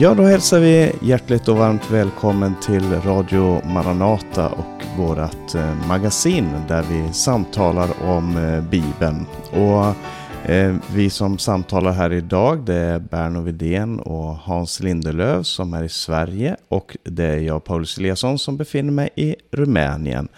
Ja, då hälsar vi hjärtligt och varmt välkommen till Radio Maranata och vårt eh, magasin där vi samtalar om eh, Bibeln. Och eh, vi som samtalar här idag det är Berno Vidén och Hans Lindelöv som är i Sverige och det är jag, Paulus Eliasson, som befinner mig i Rumänien.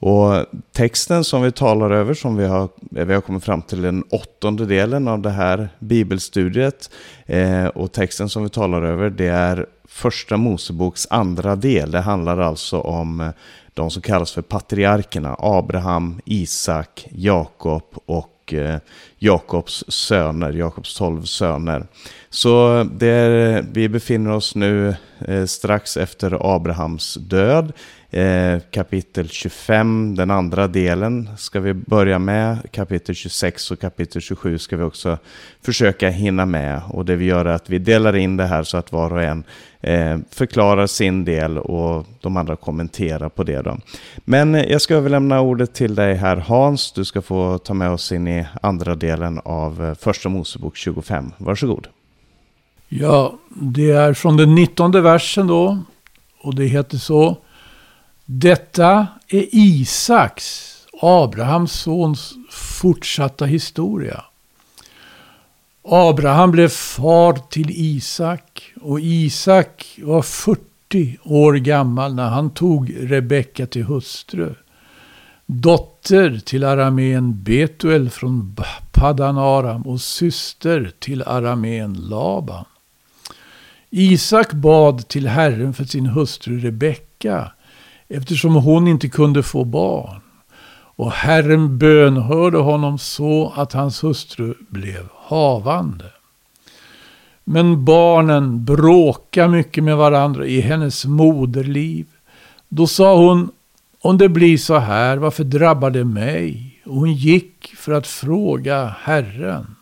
Och texten som vi talar över, som vi har, eh, vi har kommit fram till den åttonde delen av det här bibelstudiet. Eh, och texten som vi talar över, det är första Moseboks andra del. Det handlar alltså om eh, de som kallas för patriarkerna, Abraham, Isak, Jakob och eh, Jakobs söner, Jakobs tolv söner. Så eh, är, vi befinner oss nu eh, strax efter Abrahams död. Eh, kapitel 25, den andra delen, ska vi börja med. Kapitel 26 och kapitel 27 ska vi också försöka hinna med. Och det vi gör är att vi delar in det här så att var och en eh, förklarar sin del och de andra kommenterar på det. Då. Men jag ska överlämna ordet till dig här Hans. Du ska få ta med oss in i andra delen av eh, Första Mosebok 25. Varsågod. Ja, det är från den 19 versen då. Och det heter så. Detta är Isaks, Abrahams sons, fortsatta historia. Abraham blev far till Isak och Isak var 40 år gammal när han tog Rebecka till hustru. Dotter till aramén Betuel från Padan Aram och syster till aramén Laban. Isak bad till Herren för sin hustru Rebecka eftersom hon inte kunde få barn. Och Herren bönhörde honom så att hans hustru blev havande. Men barnen bråkade mycket med varandra i hennes moderliv. Då sa hon, om det blir så här, varför drabbar det mig? Och hon gick för att fråga Herren.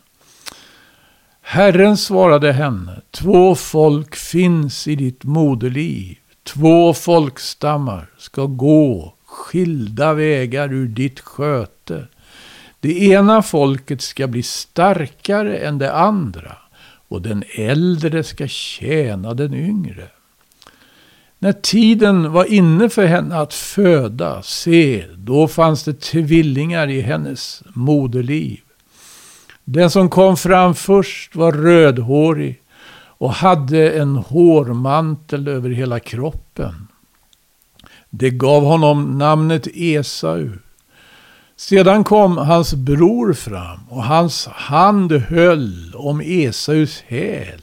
Herren svarade henne, två folk finns i ditt moderliv. Två folkstammar ska gå skilda vägar ur ditt sköte. Det ena folket ska bli starkare än det andra och den äldre ska tjäna den yngre. När tiden var inne för henne att föda, se, då fanns det tvillingar i hennes moderliv. Den som kom fram först var rödhårig och hade en hårmantel över hela kroppen. Det gav honom namnet Esau. Sedan kom hans bror fram och hans hand höll om Esaus häl.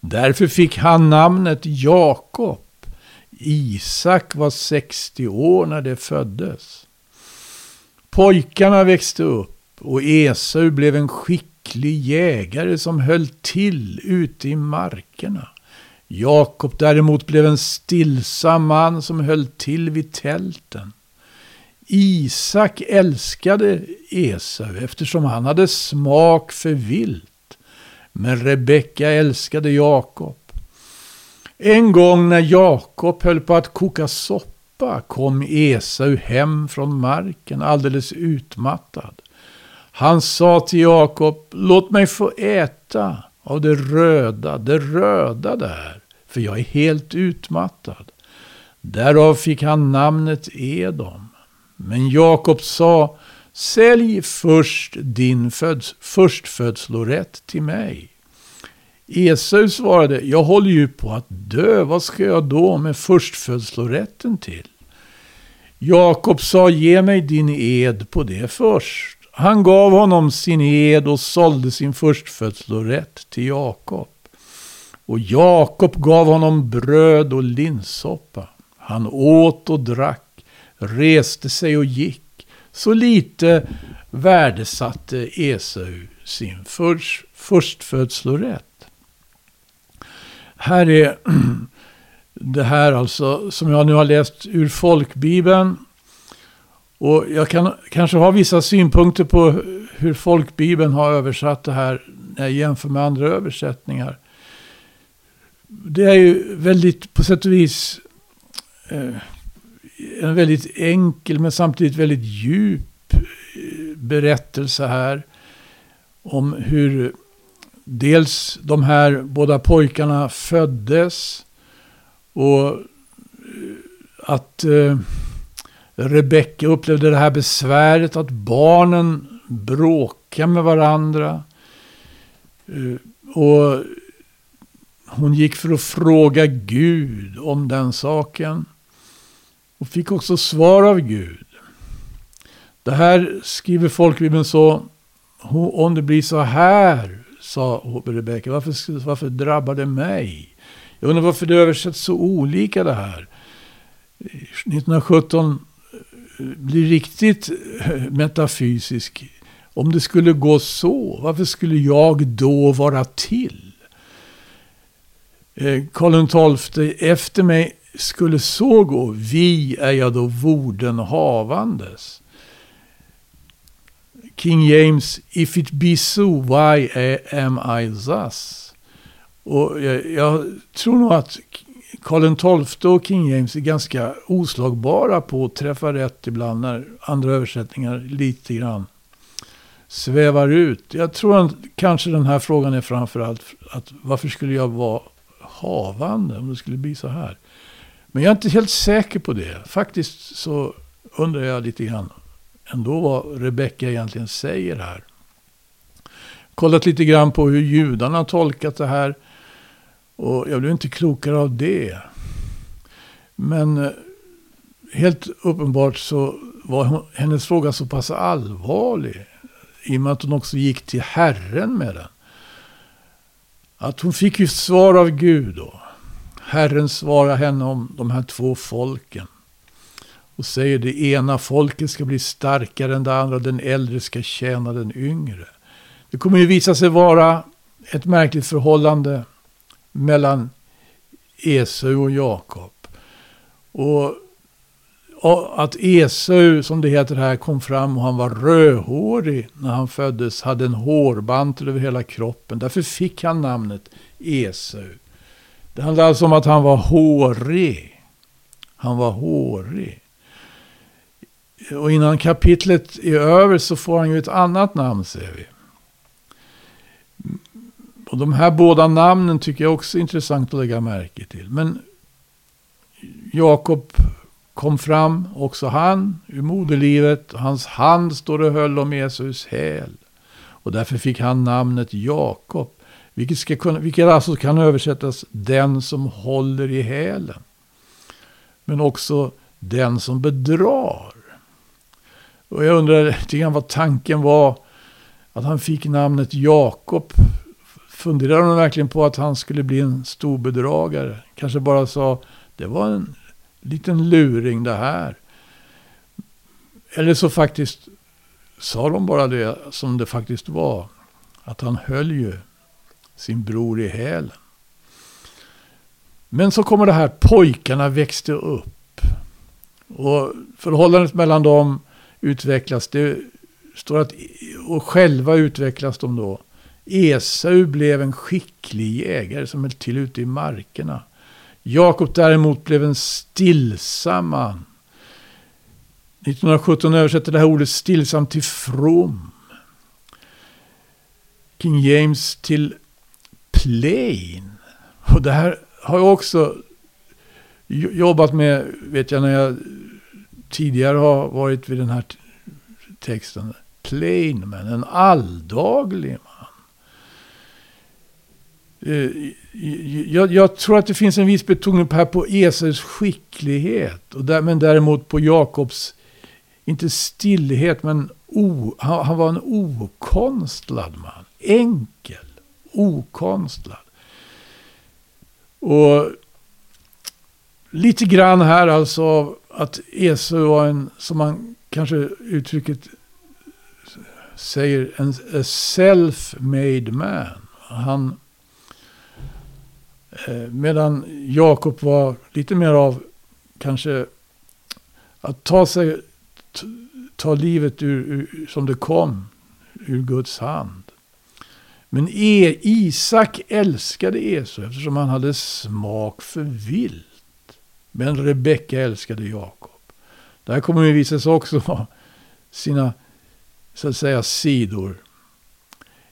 Därför fick han namnet Jakob. Isak var 60 år när det föddes. Pojkarna växte upp och Esau blev en skick skicklig jägare som höll till ute i markerna. Jakob däremot blev en stillsam man som höll till vid tälten. Isak älskade Esau eftersom han hade smak för vilt. Men Rebecka älskade Jakob. En gång när Jakob höll på att koka soppa kom Esau hem från marken alldeles utmattad. Han sa till Jakob, låt mig få äta av det röda, det röda där, för jag är helt utmattad. Därav fick han namnet Edom. Men Jakob sa, sälj först din föds, förstfödslorätt till mig. Esau svarade, jag håller ju på att dö, vad ska jag då med förstfödslorätten till? Jakob sa, ge mig din ed på det först. Han gav honom sin ed och sålde sin förstfödslorätt till Jakob. Och Jakob gav honom bröd och linssoppa. Han åt och drack, reste sig och gick. Så lite värdesatte Esau sin först, förstfödslorätt. Här är det här alltså som jag nu har läst ur folkbibeln och jag kan kanske ha vissa synpunkter på hur folkbibeln har översatt det här när jag jämför med andra översättningar. Det är ju väldigt, på sätt och vis, eh, en väldigt enkel men samtidigt väldigt djup eh, berättelse här. Om hur dels de här båda pojkarna föddes och eh, att eh, Rebecka upplevde det här besväret att barnen bråkar med varandra. Eh, och hon gick för att fråga Gud om den saken. Och fick också svar av Gud. Det här skriver folkbibeln så. Om det blir så här, sa Rebecka, varför, varför drabbar det mig? Jag undrar varför det översätts så olika det här. Eh, 1917 blir riktigt eh, metafysisk. Om det skulle gå så, varför skulle jag då vara till? Eh, Karl XII efter mig skulle så gå, vi är jag då vorden havandes. King James, if it be so, why am I thus? Och jag, jag tror nog att Karl XII och King James är ganska oslagbara på att träffa rätt ibland när andra översättningar lite grann svävar ut. Jag tror att kanske den här frågan är framförallt att varför skulle jag vara havande om det skulle bli så här? Men jag är inte helt säker på det. Faktiskt så undrar jag lite grann ändå vad Rebecka egentligen säger här. Kollat lite grann på hur judarna tolkat det här. Och jag blev inte klokare av det. Men eh, helt uppenbart så var hennes fråga så pass allvarlig. I och med att hon också gick till Herren med den. Att hon fick ju svar av Gud då. Herren svarar henne om de här två folken. Och säger det ena folket ska bli starkare än det andra. Den äldre ska tjäna den yngre. Det kommer ju visa sig vara ett märkligt förhållande mellan Esau och Jakob. Och, att Esau, som det heter här, kom fram och han var rödhårig när han föddes. Hade en hårbantel över hela kroppen. Därför fick han namnet Esau. Det handlar alltså om att han var hårig. Han var hårig. Och innan kapitlet är över så får han ju ett annat namn ser vi. Och de här båda namnen tycker jag också är intressant att lägga märke till. Men Jakob kom fram, också han, ur moderlivet. Hans hand står och höll om Jesus häl. Och därför fick han namnet Jakob. Vilket, ska kunna, vilket alltså kan översättas den som håller i hälen. Men också den som bedrar. Och jag undrar lite grann vad tanken var att han fick namnet Jakob funderade de verkligen på att han skulle bli en stor bedragare? Kanske bara sa, det var en liten luring det här. Eller så faktiskt sa de bara det som det faktiskt var. Att han höll ju sin bror i hälen. Men så kommer det här, pojkarna växte upp. Och förhållandet mellan dem utvecklas. Det står att, och själva utvecklas de då. Esau blev en skicklig jägare som höll till ute i markerna. Jakob däremot blev en stillsam man. 1917 översätter det här ordet stillsam till from. King James till plain. Och det här har jag också jobbat med, vet jag, när jag tidigare har varit vid den här texten. Plain man, en alldaglig man. Eh, jag, jag, tror att det finns en viss betoning här på Esaus skicklighet. Och där, men däremot på Jakobs, inte stillhet, men o, han, han, var en okonstlad man. Enkel, okonstlad. Och lite grann här alltså att Esau var en, som man kanske uttrycket säger, en self-made man. Han Eh, medan Jakob var lite mer av kanske att ta sig, ta livet ur, ur, som det kom, ur Guds hand. Men e, Isak älskade Esau eftersom han hade smak för vilt. Men Rebecka älskade Jakob. Där kommer det visa sig också sina så att säga sidor.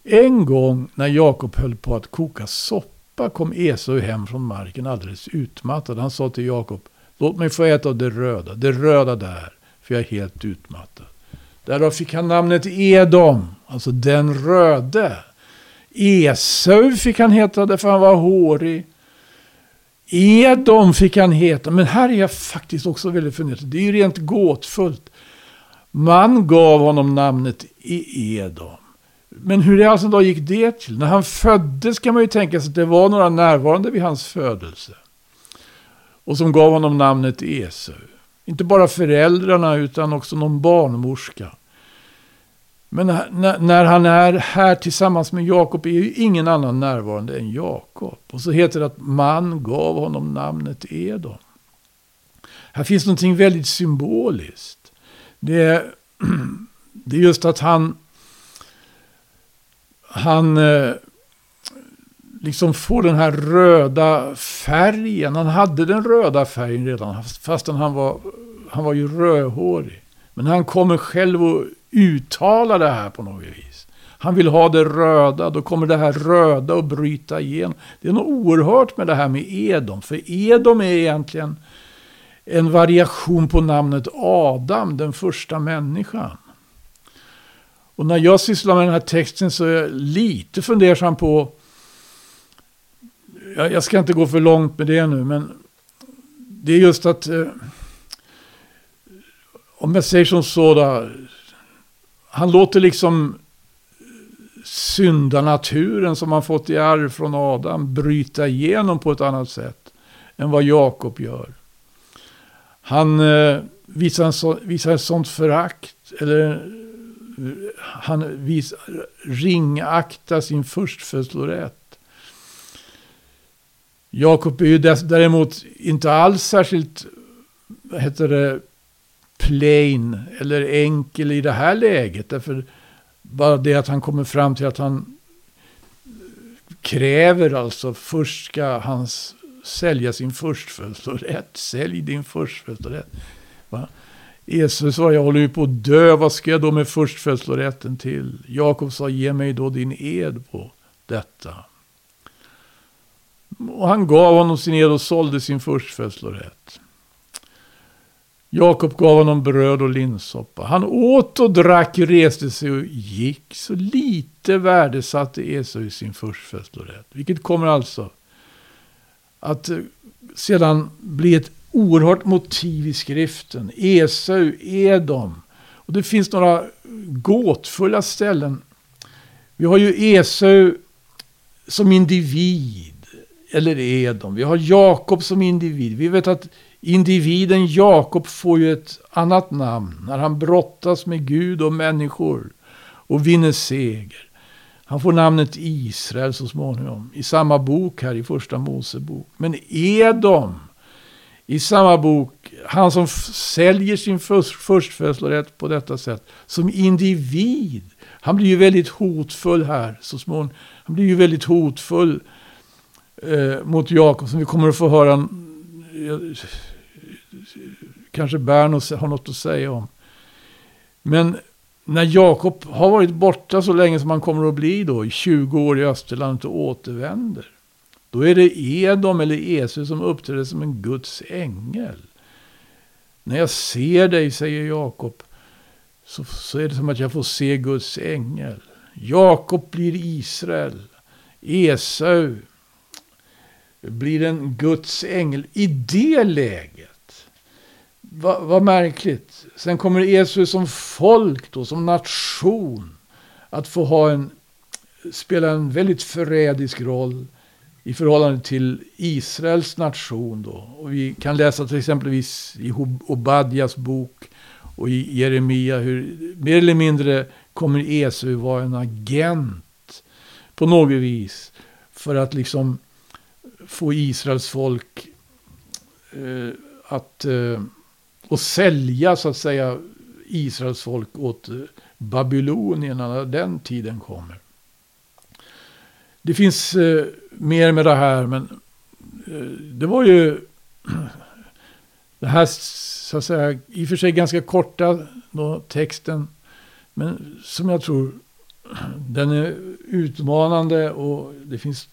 En gång när Jakob höll på att koka soppa kom Esau hem från marken alldeles utmattad. Han sa till Jakob, låt mig få äta av det röda, det röda där, för jag är helt utmattad. Därav fick han namnet Edom, alltså den röde. Esau fick han heta därför han var hårig. Edom fick han heta, men här är jag faktiskt också väldigt fundersam. Det är ju rent gåtfullt. Man gav honom namnet e- Edom. Men hur i alltså då gick det till? När han föddes kan man ju tänka sig att det var några närvarande vid hans födelse. Och som gav honom namnet Esau. Inte bara föräldrarna utan också någon barnmorska. Men när, när han är här tillsammans med Jakob är ju ingen annan närvarande än Jakob. Och så heter det att man gav honom namnet Edom. Här finns någonting väldigt symboliskt. Det är, det är just att han, han eh, liksom får den här röda färgen. Han hade den röda färgen redan, fastän han var, han var ju rödhårig. Men han kommer själv och uttalar det här på något vis. Han vill ha det röda, då kommer det här röda att bryta igenom. Det är något oerhört med det här med Edom. För Edom är egentligen en variation på namnet Adam, den första människan. Och när jag sysslar med den här texten så är jag lite fundersam på, jag, ska inte gå för långt med det nu, men det är just att, eh, om jag säger som så då, han låter liksom eh, syndanaturen som han fått i arv från Adam bryta igenom på ett annat sätt än vad Jakob gör. Han eh, visar, en så, visar ett sånt förakt, eller han vis, ringaktar sin förstfödslorätt. Jakob är ju däremot inte alls särskilt, vad heter det, plain eller enkel i det här läget. Därför bara det att han kommer fram till att han kräver alltså först ska han sälja sin förstfödslorätt. Sälj din förstfödslorätt. Jesus sa, jag håller ju på att dö, vad ska jag då med förstfödslorätten till? Jakob sa, ge mig då din ed på detta. Och han gav honom sin ed och sålde sin förstfödslorätt. Jakob gav honom bröd och linssoppa. Han åt och drack, reste sig och gick. Så lite värdesatte Esau sin förstfödslorätt. Vilket kommer alltså att sedan bli ett oerhört motiv i skriften. Esau, Edom. Och det finns några gåtfulla ställen. Vi har ju Esau som individ. Eller Edom. Vi har Jakob som individ. Vi vet att Individen Jakob får ju ett annat namn när han brottas med Gud och människor och vinner seger. Han får namnet Israel så småningom i samma bok här i första Mosebok. Men Edom i samma bok, han som säljer sin förstfödslorätt på detta sätt som individ. Han blir ju väldigt hotfull här så småningom. Han blir ju väldigt hotfull eh, mot Jakob som vi kommer att få höra eh, kanske Berno har något att säga om. Men när Jakob har varit borta så länge som han kommer att bli då, i 20 år i Österlandet och återvänder. Då är det Edom eller Esau som uppträder som en Guds ängel. När jag ser dig, säger Jakob, så, så är det som att jag får se Guds ängel. Jakob blir Israel. Esau blir en Guds ängel. I det läget vad, va märkligt. Sen kommer Esau som folk då, som nation, att få ha en, spela en väldigt förrädisk roll i förhållande till Israels nation då. Och vi kan läsa till exempelvis i Obadjas bok och i Jeremia hur mer eller mindre kommer Esau vara en agent på något vis för att liksom få Israels folk eh, att eh, och sälja så att säga Israels folk åt Babylonien när den tiden kommer. Det finns eh, mer med det här, men eh, det var ju det här så att säga i och för sig ganska korta då, texten, men som jag tror den är utmanande och det finns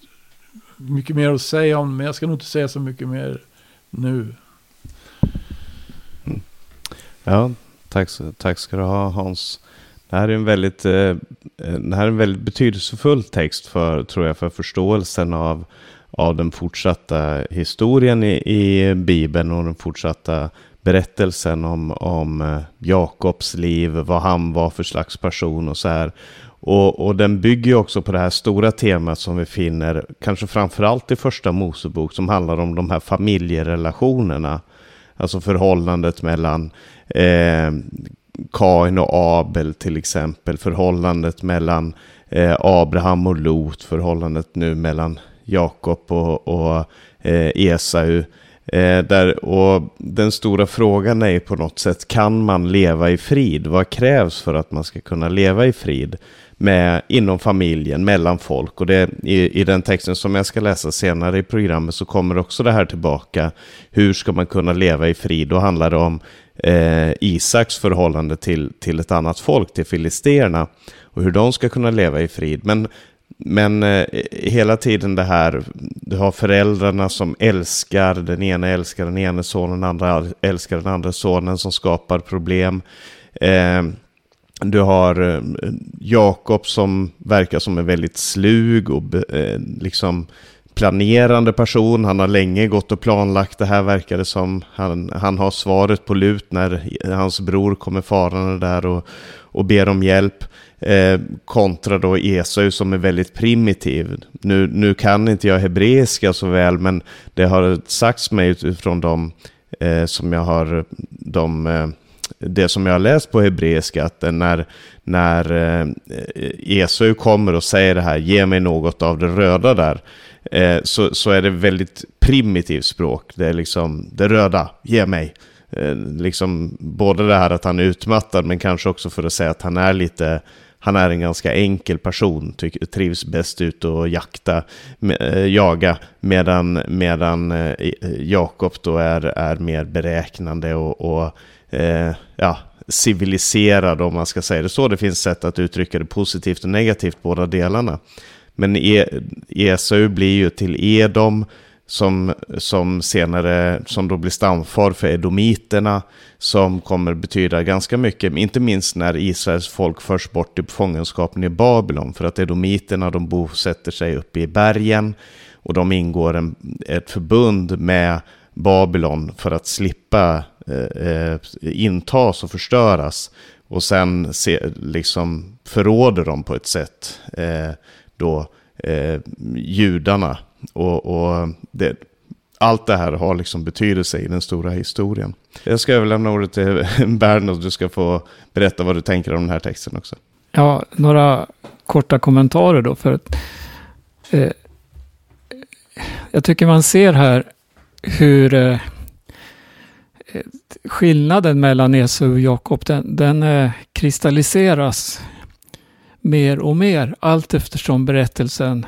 mycket mer att säga om men jag ska nog inte säga så mycket mer nu. Mm. Ja, tack, tack ska du ha Hans. Det här är en väldigt, eh, eh, det här är en väldigt betydelsefull text för, tror jag, för förståelsen av, av den fortsatta historien i, i Bibeln och den fortsatta berättelsen om, om eh, Jakobs liv, vad han var för slags person och så här. Och, och den bygger också på det här stora temat som vi finner, kanske framförallt i första Mosebok, som handlar om de här familjerelationerna. Alltså förhållandet mellan eh, Kain och Abel till exempel, förhållandet mellan eh, Abraham och Lot, förhållandet nu mellan Jakob och, och eh, Esau. Eh, där, och den stora frågan är på något sätt, kan man leva i frid? Vad krävs för att man ska kunna leva i frid med, inom familjen, mellan folk? Och det, i, i den texten som jag ska läsa senare i programmet så kommer också det här tillbaka. Hur ska man kunna leva i frid? Då handlar det om eh, Isaks förhållande till, till ett annat folk, till filisterna, och hur de ska kunna leva i frid. Men men eh, hela tiden det här, du har föräldrarna som älskar, den ena älskar den ena sonen, den andra älskar den andra sonen som skapar problem. Eh, du har eh, Jakob som verkar som en väldigt slug och eh, liksom planerande person. Han har länge gått och planlagt det här verkar det som. Han, han har svaret på lut när hans bror kommer farande där och, och ber om hjälp. Eh, kontra då Esau som är väldigt primitiv. Nu, nu kan inte jag hebreiska så väl, men det har sagts mig utifrån de eh, som jag har, de, eh, det som jag har läst på hebreiska, att eh, när, när eh, Esau kommer och säger det här, ge mig något av det röda där, eh, så, så är det väldigt primitivt språk. Det är liksom, det röda, ge mig. Eh, liksom både det här att han är utmattad, men kanske också för att säga att han är lite han är en ganska enkel person, trivs bäst ut och jakta, med, eh, jaga, medan, medan eh, eh, Jakob då är, är mer beräknande och, och eh, ja, civiliserad om man ska säga det så. Det finns sätt att uttrycka det positivt och negativt båda delarna. Men e, Esau blir ju till Edom, som, som senare, som då blir stamfar för edomiterna, som kommer betyda ganska mycket, inte minst när Israels folk förs bort i fångenskapen i Babylon, för att edomiterna de bosätter sig uppe i bergen och de ingår en, ett förbund med Babylon för att slippa eh, eh intas och förstöras. Och sen se, liksom förråder de på ett sätt eh, då eh, judarna och, och det, allt det här har liksom betydelse i den stora historien. Jag ska överlämna ordet till Bernhard du ska få berätta vad du tänker om den här texten också. Ja, några korta kommentarer då. För att, eh, jag tycker man ser här hur eh, eh skillnaden mellan Esau och Jakob, den, den eh, kristalliseras mer och mer allt eftersom berättelsen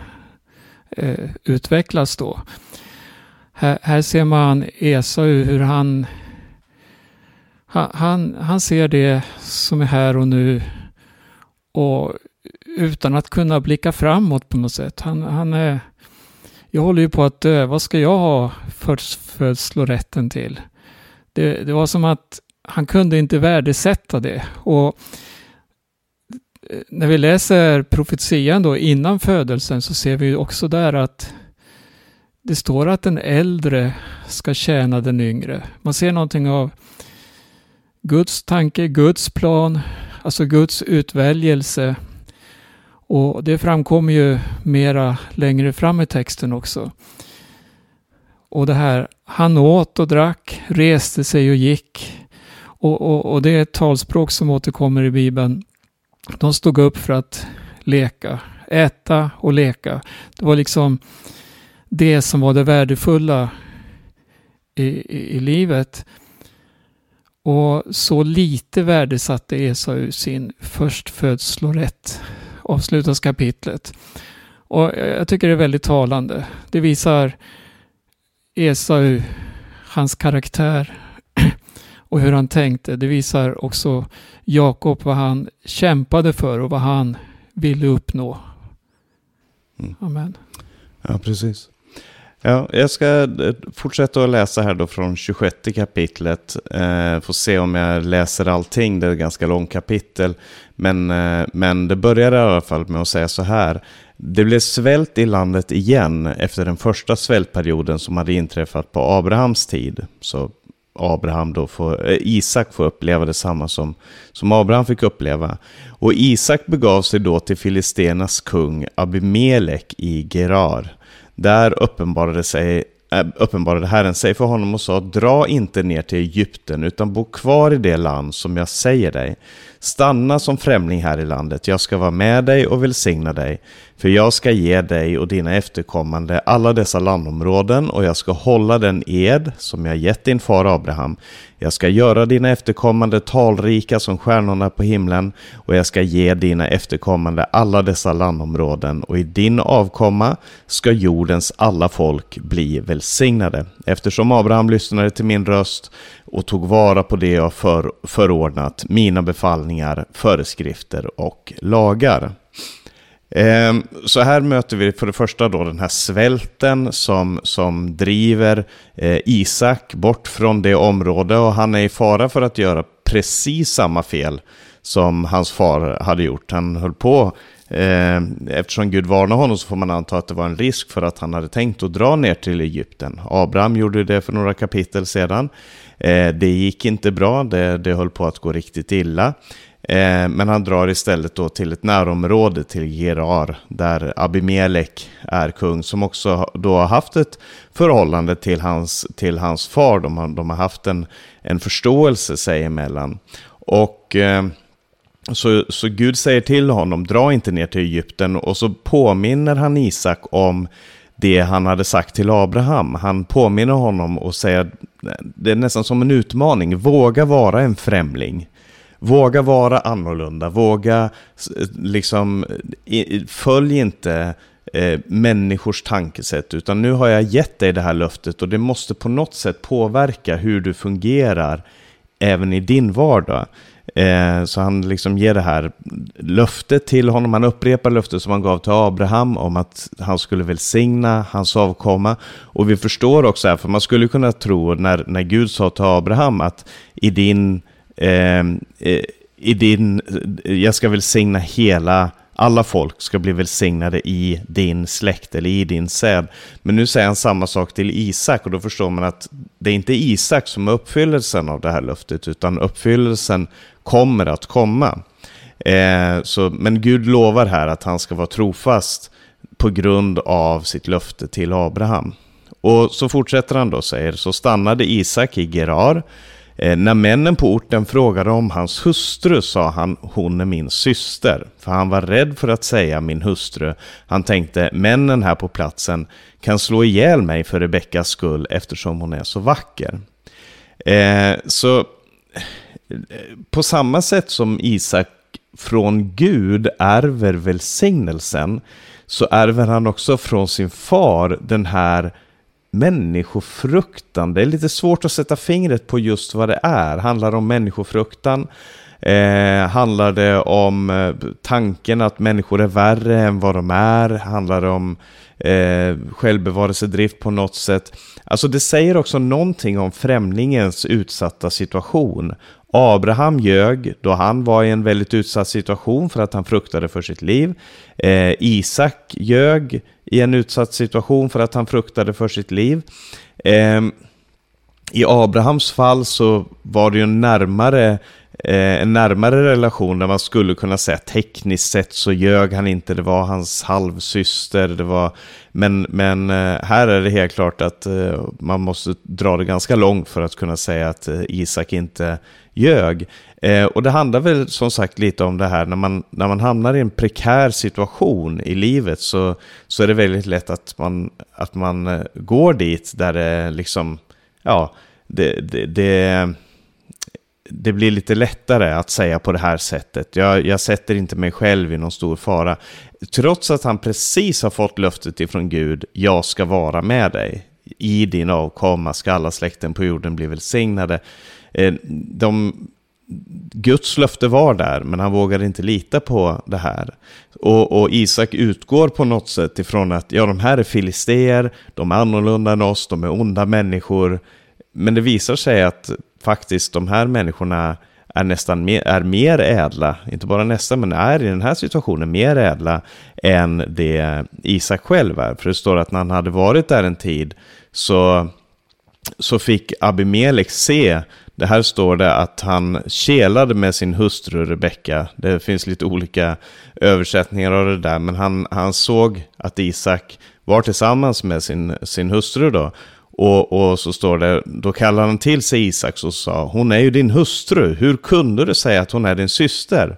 eh, utvecklas då. Här, här, ser man Esau hur han, han, han ser det som är här och nu och utan att kunna blicka framåt på något sätt. Han, han är, jag håller ju på att dö, vad ska jag ha födslorätten till? Det, det var som att han kunde inte värdesätta det. Och när vi läser profetian då innan födelsen så ser vi också där att det står att den äldre ska tjäna den yngre. Man ser någonting av Guds tanke, Guds plan, alltså Guds utväljelse. Och det framkommer ju mera längre fram i texten också. Och det här, han åt och drack, reste sig och gick. Och, och, och det är ett talspråk som återkommer i Bibeln de stod upp för att leka, äta och leka. Det var liksom det som var det värdefulla i, i, i livet. Och så lite värdesatte Esau sin förstfödslorätt. Avslutas kapitlet. Och jag tycker det är väldigt talande. Det visar Esau, hans karaktär, och hur han tänkte. Det visar också Jakob vad han kämpade för och vad han ville uppnå. Mm. Amen. Ja, precis. Ja, jag ska eh, fortsätta att läsa här då från 26 kapitlet. Eh, får se om jag läser allting, det är ett ganska långt kapitel. Men, eh, men det börjar i alla fall med att säga så här. Det blev svält i landet igen efter den första svältperioden som hade inträffat på Abrahams tid. Så Abraham då får, eh, Isak får uppleva detsamma som, som Abraham fick uppleva. Och Isak begav sig då till Filistenas kung Abimelek i Gerar. Där uppenbarade, sig, Eh, uppenbarade Herren sig för honom och sa Dra inte ner till Egypten utan bo kvar i det land som jag säger dig. Stanna som främling här i landet, jag ska vara med dig och välsigna dig. För jag ska ge dig och dina efterkommande alla dessa landområden och jag ska hålla den ed som jag gett din far Abraham. Jag ska göra dina efterkommande talrika som stjärnorna på himlen och jag ska ge dina efterkommande alla dessa landområden och i din avkomma ska jordens alla folk bli välsignade. Eftersom Abraham lyssnade till min röst och tog vara på det jag för, förordnat, mina befallningar, föreskrifter och lagar. Ehm, så här möter vi för det första då den här svälten som, som driver eh, Isak bort från det område och han är i fara för att göra precis samma fel som hans far hade gjort. Han höll på, ehm, eftersom Gud varnade honom så får man anta att det var en risk för att han hade tänkt att dra ner till Egypten. Abraham gjorde det för några kapitel sedan. Eh, det gick inte bra, det, det höll på att gå riktigt illa. Eh, men han drar istället då till ett närområde till Gerar där Abimelek är kung som också då har haft ett förhållande till hans, till hans far. De har, de har haft en, en förståelse sig emellan. Och eh, så, så Gud säger till honom, dra inte ner till Egypten och så påminner han Isak om det han hade sagt till Abraham. Han påminner honom och säger, det är nästan som en utmaning, våga vara en främling. Våga vara annorlunda, våga liksom, följ inte eh, människors tankesätt, utan nu har jag gett dig det här löftet och det måste på något sätt påverka hur du fungerar även i din vardag. Eh, så han liksom ger det här löftet till honom. Han upprepar löftet som han gav till Abraham om att han skulle välsigna hans avkomma. Och vi förstår också här, för man skulle kunna tro när, när Gud sa till Abraham att i din Ehm, eh, i din, jag ska välsigna hela, alla folk ska bli välsignade i din släkt eller i din säd. Men nu säger han samma sak till Isak och då förstår man att det är inte Isak som är uppfyllelsen av det här löftet utan uppfyllelsen kommer att komma. Eh, så, men Gud lovar här att han ska vara trofast på grund av sitt löfte till Abraham. Och så fortsätter han då säger, så stannade Isak i Gerar Eh, när männen på orten frågade om hans hustru sa han hon är min syster. För han var rädd för att säga min hustru. Han tänkte männen här på platsen kan slå ihjäl mig för Rebeckas skull eftersom hon är så vacker. Eh, så eh, på samma sätt som Isak från Gud ärver välsignelsen så ärver han också från sin far den här människofruktan. Det är lite svårt att sätta fingret på just vad det är. Handlar det om människofruktan? Eh, handlar det om eh, tanken att människor är värre än vad de är? Handlar det om eh, självbevarelsedrift på något sätt? Alltså det säger också någonting om främlingens utsatta situation. Abraham ljög då han var i en väldigt utsatt situation för att han fruktade för sitt liv. Eh, Isak ljög i en utsatt situation för att han fruktade för sitt liv. Eh, I Abrahams fall så var det ju närmare, Eh, en närmare relation där man skulle kunna säga tekniskt sett så ljög han inte, det var hans halvsyster, det var, men, men eh, här är det helt klart att eh, man måste dra det ganska långt för att kunna säga att Isak inte ljög. Och det handlar väl som sagt lite om det här när man, när man hamnar i en prekär situation i livet så, så är det väldigt lätt att man, att man går dit där det liksom, ja, det, det, det, det blir lite lättare att säga på det här sättet. Jag, jag sätter inte mig själv i någon stor fara. Trots att han precis har fått löftet ifrån Gud, jag ska vara med dig. I din avkomma ska alla släkten på jorden bli välsignade. Eh, de Guds löfte var där, men han vågade inte lita på det här. Och, och, Isak utgår på något sätt ifrån att ja, de här är filisteer, de är annorlunda än oss, de är onda människor. Men det visar sig att faktiskt de här människorna är nästan mer, är mer ädla, inte bara nästan, men är i den här situationen mer ädla än det Isak själv är. För det står att när han hade varit där en tid så, så fick Abimelek se, det här står det att han kelade med sin hustru Rebecka. Det finns lite olika översättningar av det där, men han, han såg att Isak var tillsammans med sin, sin hustru då. Och, och, så står det, då kallar han till sig Isak och sa, hon är ju din hustru, hur kunde du säga att hon är din syster?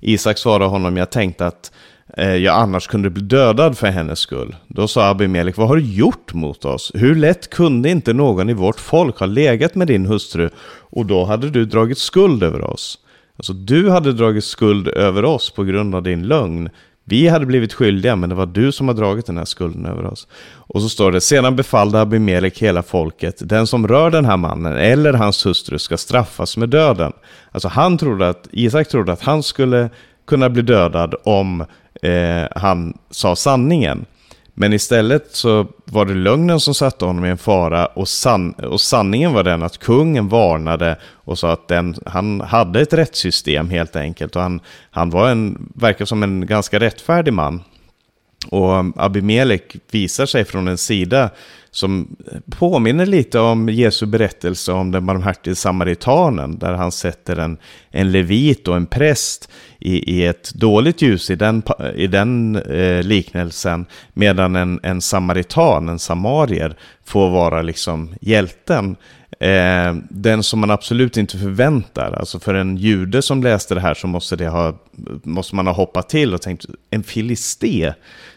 Isak svarade honom, jag tänkte att eh, jag annars kunde bli dödad för hennes skull. Då sa Abimelek, vad har du gjort mot oss? Hur lätt kunde inte någon i vårt folk ha legat med din hustru och då hade du dragit skuld över oss? Alltså du hade dragit skuld över oss på grund av din lögn. Vi hade blivit skyldiga, men det var du som har dragit den här skulden över oss. Och så står det, sedan befallde Abimelek hela folket, den som rör den här mannen eller hans hustru ska straffas med döden. Alltså han trodde att, Isak trodde att han skulle kunna bli dödad om eh, han sa sanningen. Men istället så var det lögnen som satte honom i en fara och, san och sanningen var den att kungen varnade och sa att den, han hade ett rättssystem helt enkelt. Och han, han var en, verkar som en ganska rättfärdig man. Och Abimelek visar sig från en sida som påminner lite om Jesu berättelse om den barmhärtige samaritanen, där han sätter en, en levit och en präst i, i ett dåligt ljus i den, i den eh, liknelsen, medan en, en samaritan, en samarier, får vara liksom hjälten. Eh, den som man absolut inte förväntar. Alltså för en jude som läste det här så måste, det ha, måste man ha hoppat till och tänkt, en filisté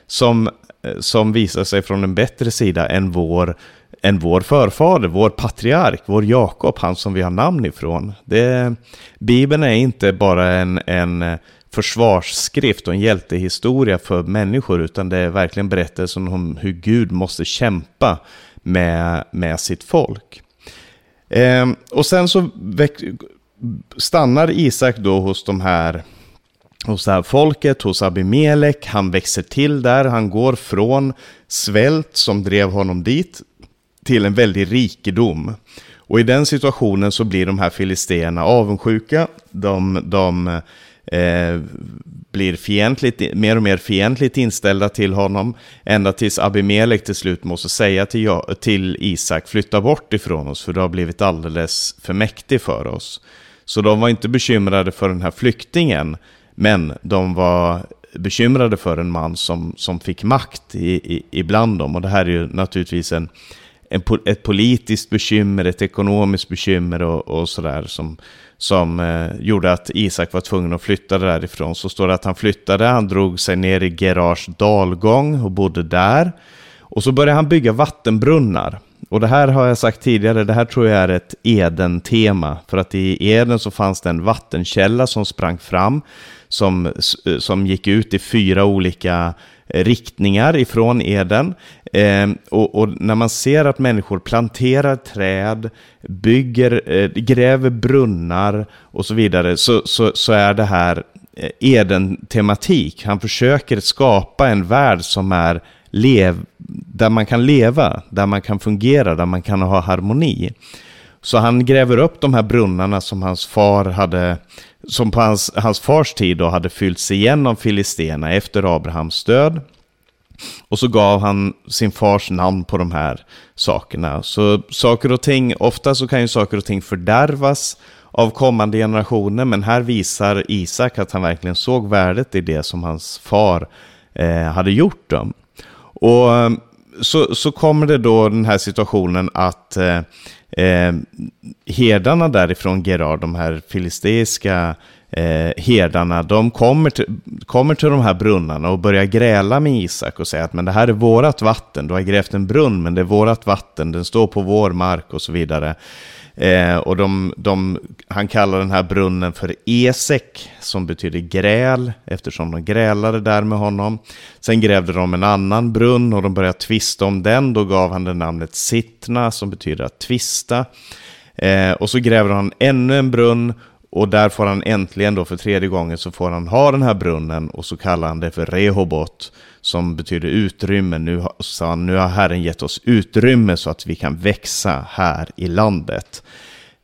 som, eh, som visar sig från en bättre sida än vår, än vår förfader, vår patriark, vår Jakob, han som vi har namn ifrån. Det, Bibeln är inte bara en, en eh, försvarsskrift och en hjältehistoria för människor, utan det är verkligen berättelsen om hur Gud måste kämpa med, med sitt folk. Eh, och sen så stannar Isak då hos de här hos det här folket, hos Abimelek. Han växer till där, han går från svält som drev honom dit till en väldig rikedom. Och i den situationen så blir de här filisterna avundsjuka. De, de eh, blir fientligt, mer och mer fientligt inställda till honom. Ända tills Abimelek till slut måste säga till, till Isak, flytta bort ifrån oss för du har blivit alldeles för mäktig för oss. Så de var inte bekymrade för den här flyktingen, men de var bekymrade för en man som, som fick makt i, i, ibland dem. Och det här är ju naturligtvis en, en, ett politiskt bekymmer, ett ekonomiskt bekymmer och, och sådär som, som eh, gjorde att Isak var tvungen att flytta därifrån. Så står det att han flyttade, han drog sig ner i Gerars dalgång och bodde där. Och så började han bygga vattenbrunnar. Och det här har jag sagt tidigare, det här tror jag är ett Eden-tema. För att i Eden så fanns det en vattenkälla som sprang fram, som, som gick ut i fyra olika Eh, riktningar ifrån Eden. Eh, och, och, när man ser att människor planterar träd, bygger, eh, gräver brunnar och så vidare, så, så, så är det här eh, Eden-tematik. Han försöker skapa en värld som är lev, där man kan leva, där man kan fungera, där man kan ha harmoni. Så han gräver upp de här brunnarna som hans far hade, som på hans, hans fars tid då hade fyllts igen av filisterna efter Abrahams död. Och så gav han sin fars namn på de här sakerna. Så saker och ting, ofta så kan ju saker och ting fördärvas av kommande generationer, men här visar Isak att han verkligen såg värdet i det som hans far eh, hade gjort. Dem. Och så, så kommer det då den här situationen att eh, eh herdarna därifrån Gerar, de här filisteiska eh, herdarna, de kommer till, kommer till de här brunnarna och börjar gräla med Isak och säga att men det här är vårat vatten, du har grävt en brunn men det är vårat vatten, den står på vår mark och så vidare. Eh, och de, de, han kallar den här brunnen för Esek, som betyder gräl, eftersom de grälade där med honom. Sen grävde de en annan brunn och de började tvista om den. Då gav han den namnet Sittna, som betyder att tvista. Eh, och så gräver han ännu en brunn och där får han äntligen då för tredje gången så får han ha den här brunnen och så kallar han det för Rehobot som betyder utrymme. Nu, sa han, nu har Herren gett oss utrymme så att vi kan växa här i landet.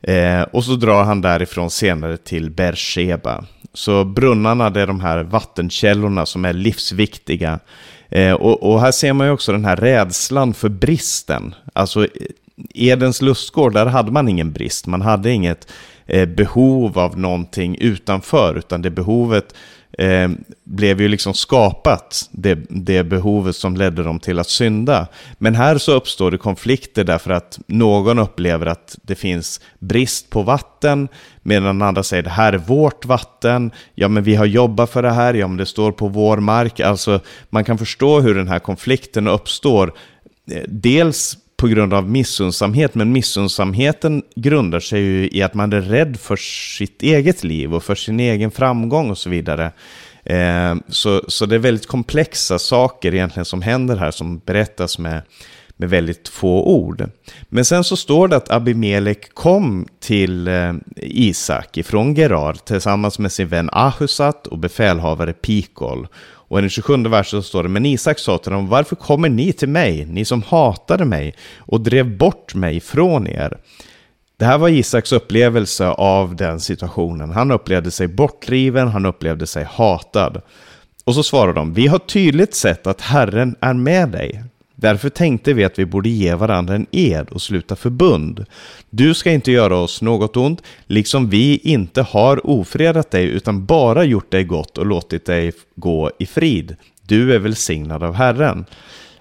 Eh, och så drar han därifrån senare till Bersheba. Så brunnarna det är de här vattenkällorna som är livsviktiga. Eh, och, och, här ser man ju också den här rädslan för bristen. Alltså Edens lustgård, där hade man ingen brist. Man hade inget eh, behov av någonting utanför, utan det behovet eh, blev ju liksom skapat, det, det behovet som ledde dem till att synda. Men här så uppstår det konflikter därför att någon upplever att det finns brist på vatten, medan andra säger det här är vårt vatten, ja men vi har jobbat för det här, ja men det står på vår mark. Alltså man kan förstå hur den här konflikten uppstår. Eh, dels på grund av missundsamhet, men missundsamheten grundar sig ju i att man är rädd för sitt eget liv och för sin egen framgång och så vidare. Eh, så, så det är väldigt komplexa saker egentligen som händer här som berättas med, med väldigt få ord. Men sen så står det att Abimelek kom till eh, Isak ifrån Gerar tillsammans med sin vän Ahusat och befälhavare Pikol. Och i den 27 versen står det, men Isak sa till dem, varför kommer ni till mig, ni som hatade mig och drev bort mig från er? Det här var Isaks upplevelse av den situationen. Han upplevde sig bortdriven, han upplevde sig hatad. Och så svarar de, vi har tydligt sett att Herren är med dig. Därför tänkte vi att vi borde ge varandra en ed och sluta förbund. Du ska inte göra oss något ont, liksom vi inte har ofredat dig utan bara gjort dig gott och låtit dig gå i frid. Du är välsignad av Herren.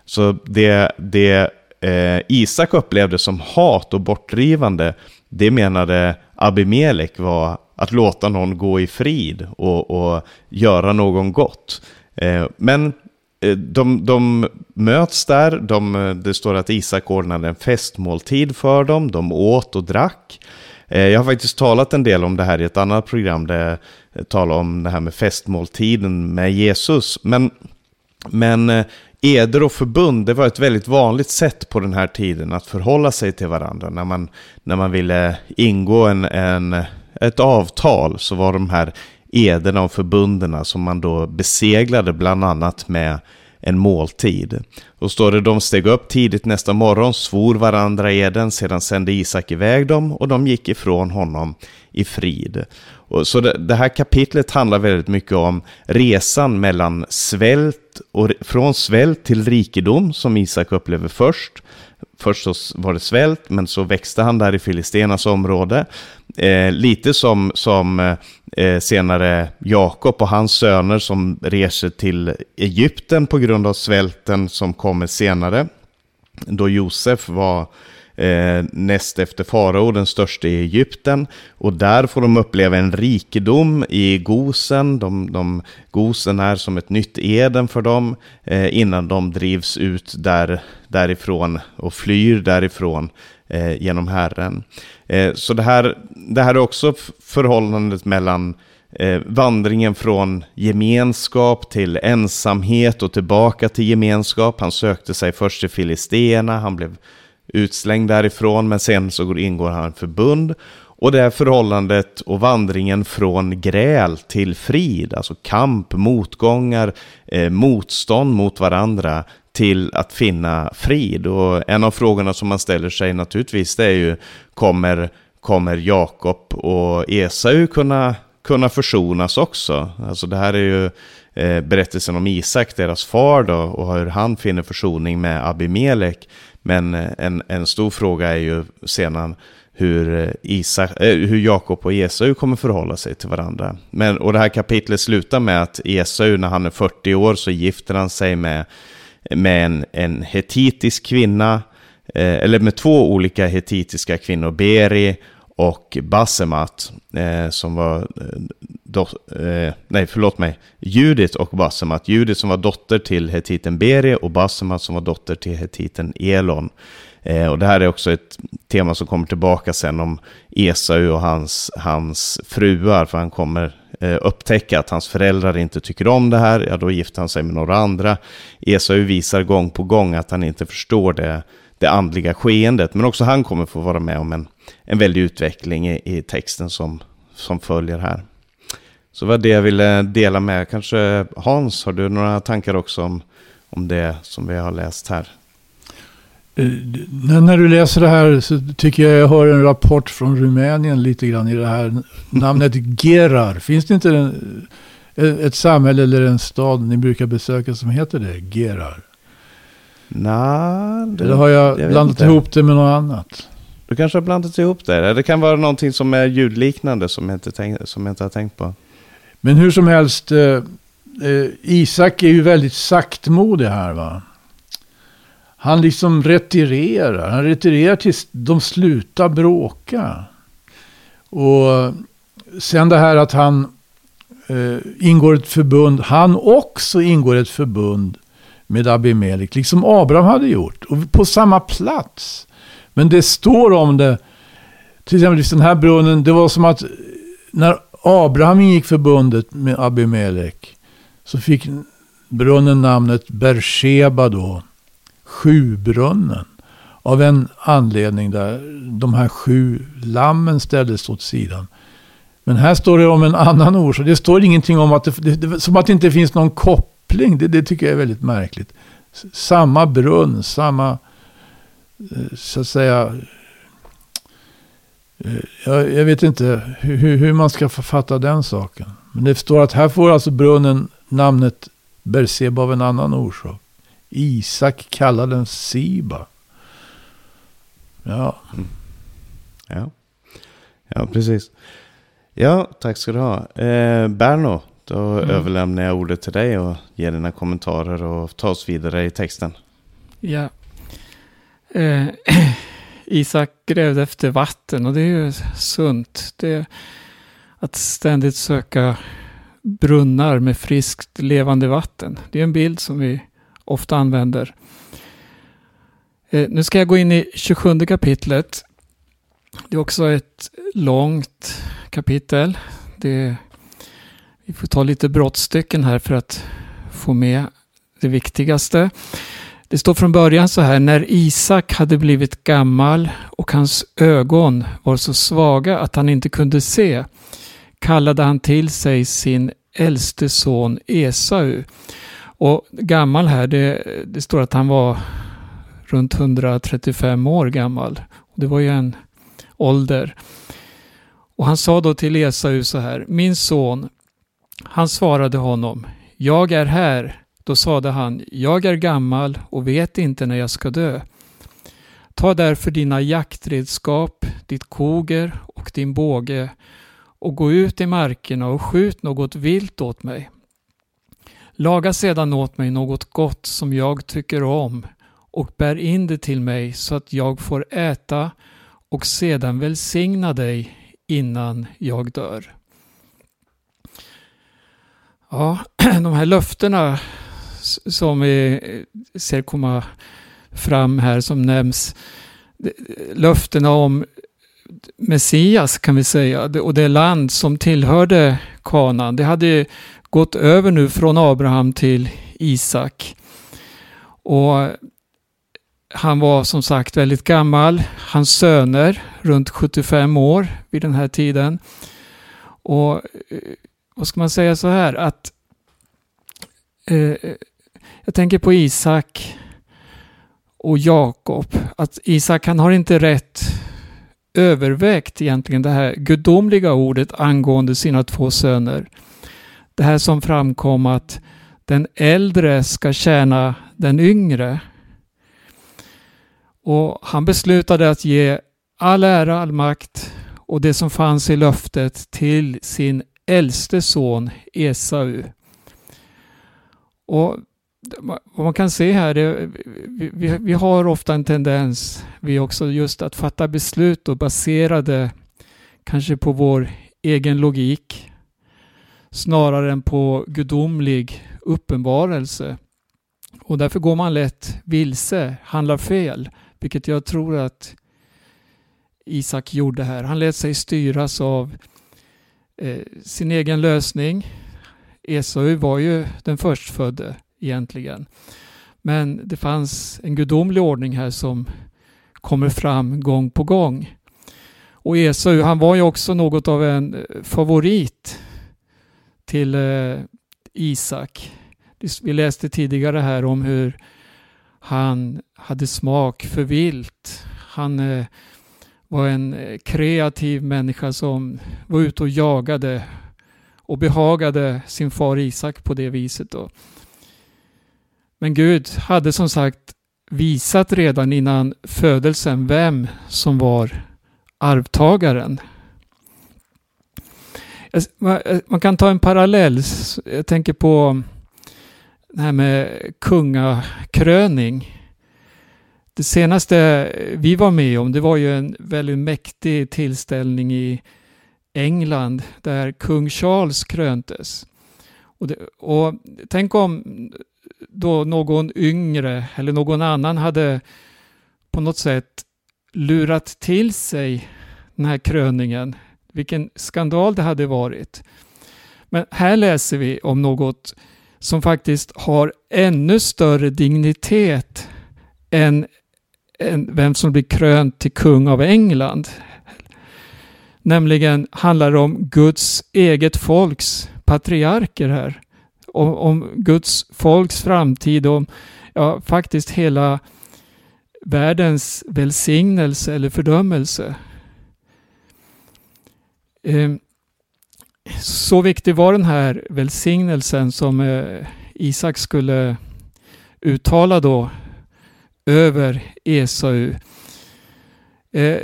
Så det, det eh, Isak upplevde som hat och bortdrivande, det menade Abimelek var att låta någon gå i frid och, och göra någon gott. Eh, men Eh, de, de möts där, de, eh, det står att Isak ordnade en festmåltid för dem, de åt och drack. Eh, jag har faktiskt talat en del om det här i ett annat program där jag talar om det här med festmåltiden med Jesus. Men, men eder och förbund, det var ett väldigt vanligt sätt på den här tiden att förhålla sig till varandra. När man, när man ville ingå en, en, ett avtal så var de här ederna och förbunderna som man då beseglade bland annat med en måltid. Och står det, de steg upp tidigt nästa morgon, svor varandra eden, sedan sände Isak iväg dem och de gick ifrån honom i frid. Och så det, det här kapitlet handlar väldigt mycket om resan mellan svält och från svält till rikedom som Isak upplever först Först så var det svält, men så växte han där i Filistenas område. Eh, lite som, som eh, eh, senare Jakob och hans söner som reser till Egypten på grund av svälten som kommer senare. Då Josef var eh, näst efter farao, den största i Egypten. Och där får de uppleva en rikedom i Gosen. De, de, Gosen är som ett nytt Eden för dem eh, innan de drivs ut där, därifrån och flyr därifrån eh, genom Herren. Eh, så det här, det här är också förhållandet mellan Eh, vandringen från gemenskap till ensamhet och tillbaka till gemenskap. Han sökte sig först till Filisterna, han blev utslängd därifrån, men sen så ingår han förbund. Och det här förhållandet och vandringen från gräl till frid, alltså kamp, motgångar, eh, motstånd mot varandra till att finna frid. Och en av frågorna som man ställer sig naturligtvis det är ju, kommer, kommer Jakob och Esau kunna, kunna försonas också? Alltså det här är ju eh, berättelsen om Isak, deras far då, och hur han finner försoning med Abimelek. Men eh, en, en stor fråga är ju sedan hur, eh, Isak, eh, hur Jakob och Esau kommer förhålla sig till varandra. Men, och det här kapitlet slutar med att Esau, när han är 40 år, så gifter han sig med, med en, en hetitisk kvinna, eh, eller med två olika hetitiska kvinnor, Beri och Basemat, eh, som var, eh, do, eh, nej förlåt mig, Judit och Basemat. Judit som var dotter till hetiten Beri och Basemat som var dotter till hetiten Elon. Eh, och det här är också ett tema som kommer tillbaka sen om Esau och hans, hans fruar, för han kommer eh, upptäcka att hans föräldrar inte tycker om det här, ja då gifter han sig med några andra. Esau visar gång på gång att han inte förstår det det andliga skeendet. Men också han kommer få vara med om en, en väldig utveckling i, i texten som, som följer här. Så vad det jag ville dela med. Kanske Hans, har du några tankar också om, om det som vi har läst här? Eh, när du läser det här så tycker jag jag hör en rapport från Rumänien lite grann i det här namnet Gerar. Finns det inte en, ett samhälle eller en stad ni brukar besöka som heter det? Gerar? Nej, det, Eller har jag, jag blandat ihop det med något annat? Du kanske har blandat ihop det. Det kan vara någonting som är ljudliknande som jag inte, tänk, som jag inte har tänkt på. Men hur som helst, eh, eh, Isak är ju väldigt saktmodig här va. Han liksom retirerar. Han retirerar tills de slutar bråka. Och sen det här att han eh, ingår ett förbund. Han också ingår ett förbund med Abimelek. Liksom Abraham hade gjort. Och på samma plats. Men det står om det. Till exempel den här brunnen. Det var som att eh, när Abraham ingick förbundet med Abimelek. Så fick brunnen namnet Bersheba då. Sjubrunnen. Av en anledning där de här sju lammen ställdes åt sidan. Men här står det om en annan orsak. Det står ingenting om att det, det, det som att det inte finns någon koppling. Det, det tycker jag är väldigt märkligt. Samma brunn, samma eh, så att säga. Eh, jag, jag vet inte hur, hur man ska författa den saken. Men det står att här får alltså brunnen namnet Berseba av en annan orsak. Isak kallade den Siba. Ja. Mm. Ja. Ja, precis. Ja, tack ska du ha. Eh, Berno, då mm. överlämnar jag ordet till dig och ger dina kommentarer och ta oss vidare i texten. Ja. Eh, Isak grävde efter vatten och det är ju sunt. Det att ständigt söka brunnar med friskt levande vatten. Det är en bild som vi ofta använder. Eh, nu ska jag gå in i 27 kapitlet. Det är också ett långt kapitel. Det, vi får ta lite brottstycken här för att få med det viktigaste. Det står från början så här, när Isak hade blivit gammal och hans ögon var så svaga att han inte kunde se kallade han till sig sin äldste son Esau. Och gammal här, det, det står att han var runt 135 år gammal. Det var ju en ålder. Och han sa då till Esau så här, min son, han svarade honom, jag är här. Då sade han, jag är gammal och vet inte när jag ska dö. Ta därför dina jaktredskap, ditt koger och din båge och gå ut i markerna och skjut något vilt åt mig. Laga sedan åt mig något gott som jag tycker om och bär in det till mig så att jag får äta och sedan välsigna dig innan jag dör. Ja, de här löftena som vi eh, ser komma fram här som nämns. Löftena om Messias kan vi säga och det land som tillhörde kanan. Det hade gått över nu från Abraham till Isak. Och han var som sagt väldigt gammal. Hans söner runt 75 år vid den här tiden. Och eh, vad ska man säga så här att eh, eh, jag tänker på Isak och Jakob. Att Isak han har inte rätt övervägt egentligen det här gudomliga ordet angående sina två söner. Det här som framkom att den äldre ska tjäna den yngre. Och han beslutade att ge all ära, all makt och det som fanns i löftet till sin äldste son Esau. Och vad man kan se här, är, vi, vi, vi, har ofta en tendens, vi också just att fatta beslut och baserade kanske på vår egen logik snarare än på gudomlig uppenbarelse. Och därför går man lätt vilse, handlar fel, vilket jag tror att Isak gjorde här. Han lät sig styras av eh, sin egen lösning. Esau var ju den förstfödde egentligen. Men det fanns en gudomlig ordning här som kommer fram gång på gång. Och Esau, han var ju också något av en eh, favorit till eh, Isak. Vi läste tidigare här om hur han hade smak för vilt. Han eh, var en eh, kreativ människa som var ute och jagade och behagade sin far Isak på det viset. Då. Men Gud hade som sagt visat redan innan födelsen vem som var arvtagaren. Alltså, eh, man kan ta en parallell. Jag tänker på det här med kungakröning. Det senaste vi var med om det var ju en väldigt mäktig tillställning i England där kung Charles kröntes. Och, det, och tänk om då någon yngre eller någon annan hade på något sätt lurat till sig den här kröningen. Vilken skandal det hade varit. Men här läser vi om något som faktiskt har ännu större dignitet än, än vem som blir krönt till kung av England. Nämligen handlar det om Guds eget folks patriarker här. Om, om Guds folks framtid, om ja, faktiskt hela världens välsignelse eller fördömelse. Ehm, så viktig var den här välsignelsen som eh, Isak skulle uttala då över Esau. Eh,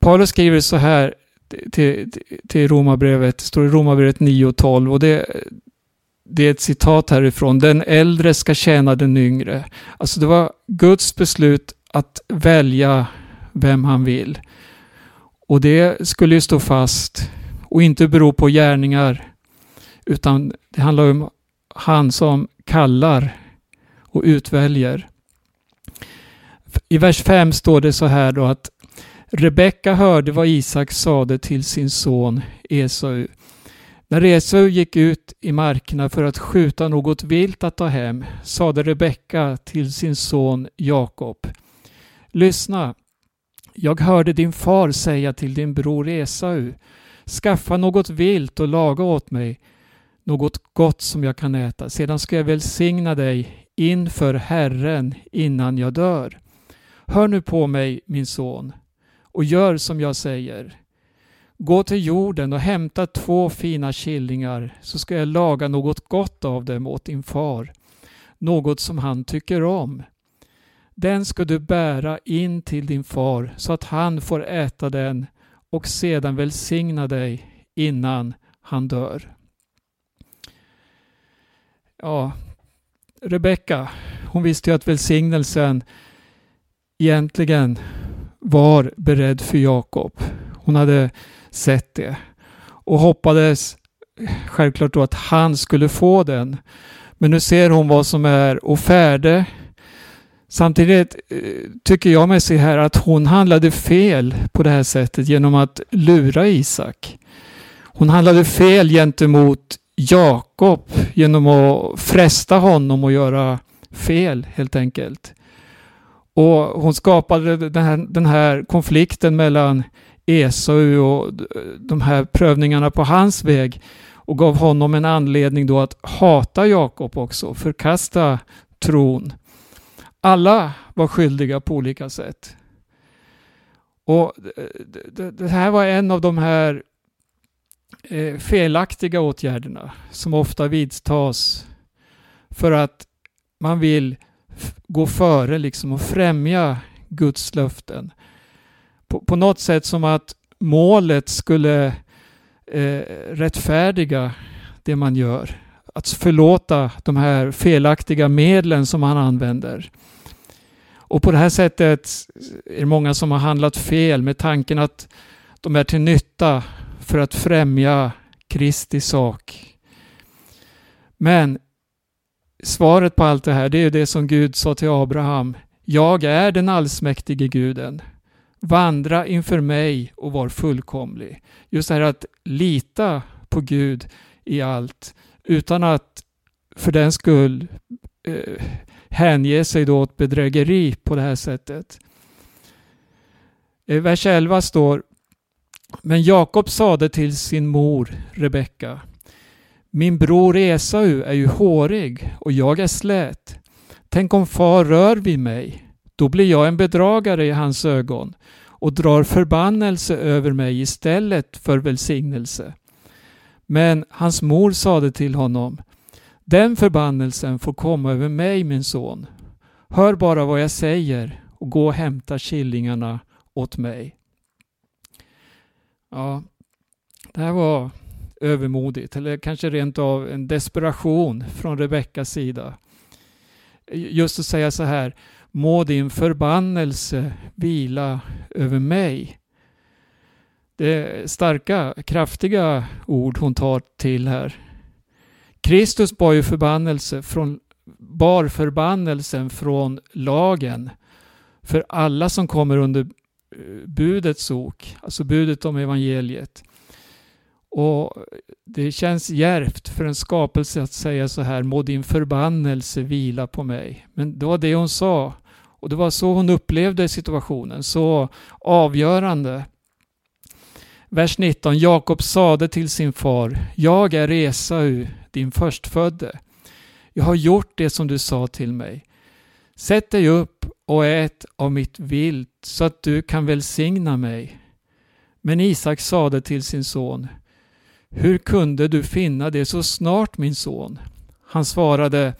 Paulus skriver så här till, till Romarbrevet, står i Romarbrevet 9 och 12 och det, det är ett citat härifrån. Den äldre ska tjäna den yngre. Alltså det var Guds beslut att välja vem han vill. Och det skulle ju stå fast och inte bero på gärningar utan det handlar om han som kallar och utväljer. I vers 5 står det så här då att Rebecka hörde vad Isak sade till sin son Esau. När Esau gick ut i markerna för att skjuta något vilt att ta hem sade Rebecka till sin son Jakob. Lyssna, jag hörde din far säga till din bror Esau Skaffa något vilt och laga åt mig något gott som jag kan äta. Sedan ska jag välsigna dig inför Herren innan jag dör. Hör nu på mig, min son, och gör som jag säger. Gå till jorden och hämta två fina killingar så ska jag laga något gott av dem åt din far, något som han tycker om. Den ska du bära in till din far så att han får äta den och sedan välsigna dig innan han dör. Ja, Rebecka, hon visste ju att välsignelsen egentligen var beredd för Jakob. Hon hade sett det och hoppades självklart då att han skulle få den. Men nu ser hon vad som är och färde. Samtidigt eh, tycker jag mig se här att hon handlade fel på det här sättet genom att lura Isak. Hon handlade fel gentemot Jakob genom att fresta honom och göra fel helt enkelt. Och hon skapade den här, den här konflikten mellan Esau och de här prövningarna på hans väg och gav honom en anledning då att hata Jakob också, förkasta tron. Alla var skyldiga på olika sätt. Och det, här var en av de här eh, felaktiga åtgärderna som ofta vidtas för att man vill gå före liksom och främja Guds löften. På, på något sätt som att målet skulle eh, rättfärdiga det man gör. Att förlåta de här felaktiga medlen som man använder. Och på det här sättet är det många som har handlat fel med tanken att de är till nytta för att främja Kristi sak. Men svaret på allt det här, det är det som Gud sa till Abraham. Jag är den allsmäktige guden. Vandra inför mig och var fullkomlig. Just det här att lita på Gud i allt utan att för den skull eh, hänge sig då åt bedrägeri på det här sättet. I vers 11 står Men Jakob sade till sin mor Rebecka Min bror Esau är ju hårig och jag är slät. Tänk om far rör vid mig, då blir jag en bedragare i hans ögon och drar förbannelse över mig istället för välsignelse. Men hans mor sade till honom den förbannelsen får komma över mig min son. Hör bara vad jag säger och gå och hämta killingarna åt mig. Ja, det här var övermodigt eller kanske rent av en desperation från Rebeckas sida. Just att säga så här, må din förbannelse vila över mig. Det är starka, kraftiga ord hon tar till här. Kristus bar ju förbannelse från, bar förbannelsen från lagen för alla som kommer under eh, budets ok, alltså budet om evangeliet. Och Det känns järvt för en skapelse att säga så här, må din förbannelse vila på mig. Men det var det hon sa. Och det var så hon upplevde situationen, så avgörande. Vers 19. Jakob sade till sin far, jag är Esau, din förstfödde. Jag har gjort det som du sa till mig. Sätt dig upp och ät av mitt vilt så att du kan välsigna mig. Men Isak sade till sin son, hur kunde du finna det så snart min son? Han svarade,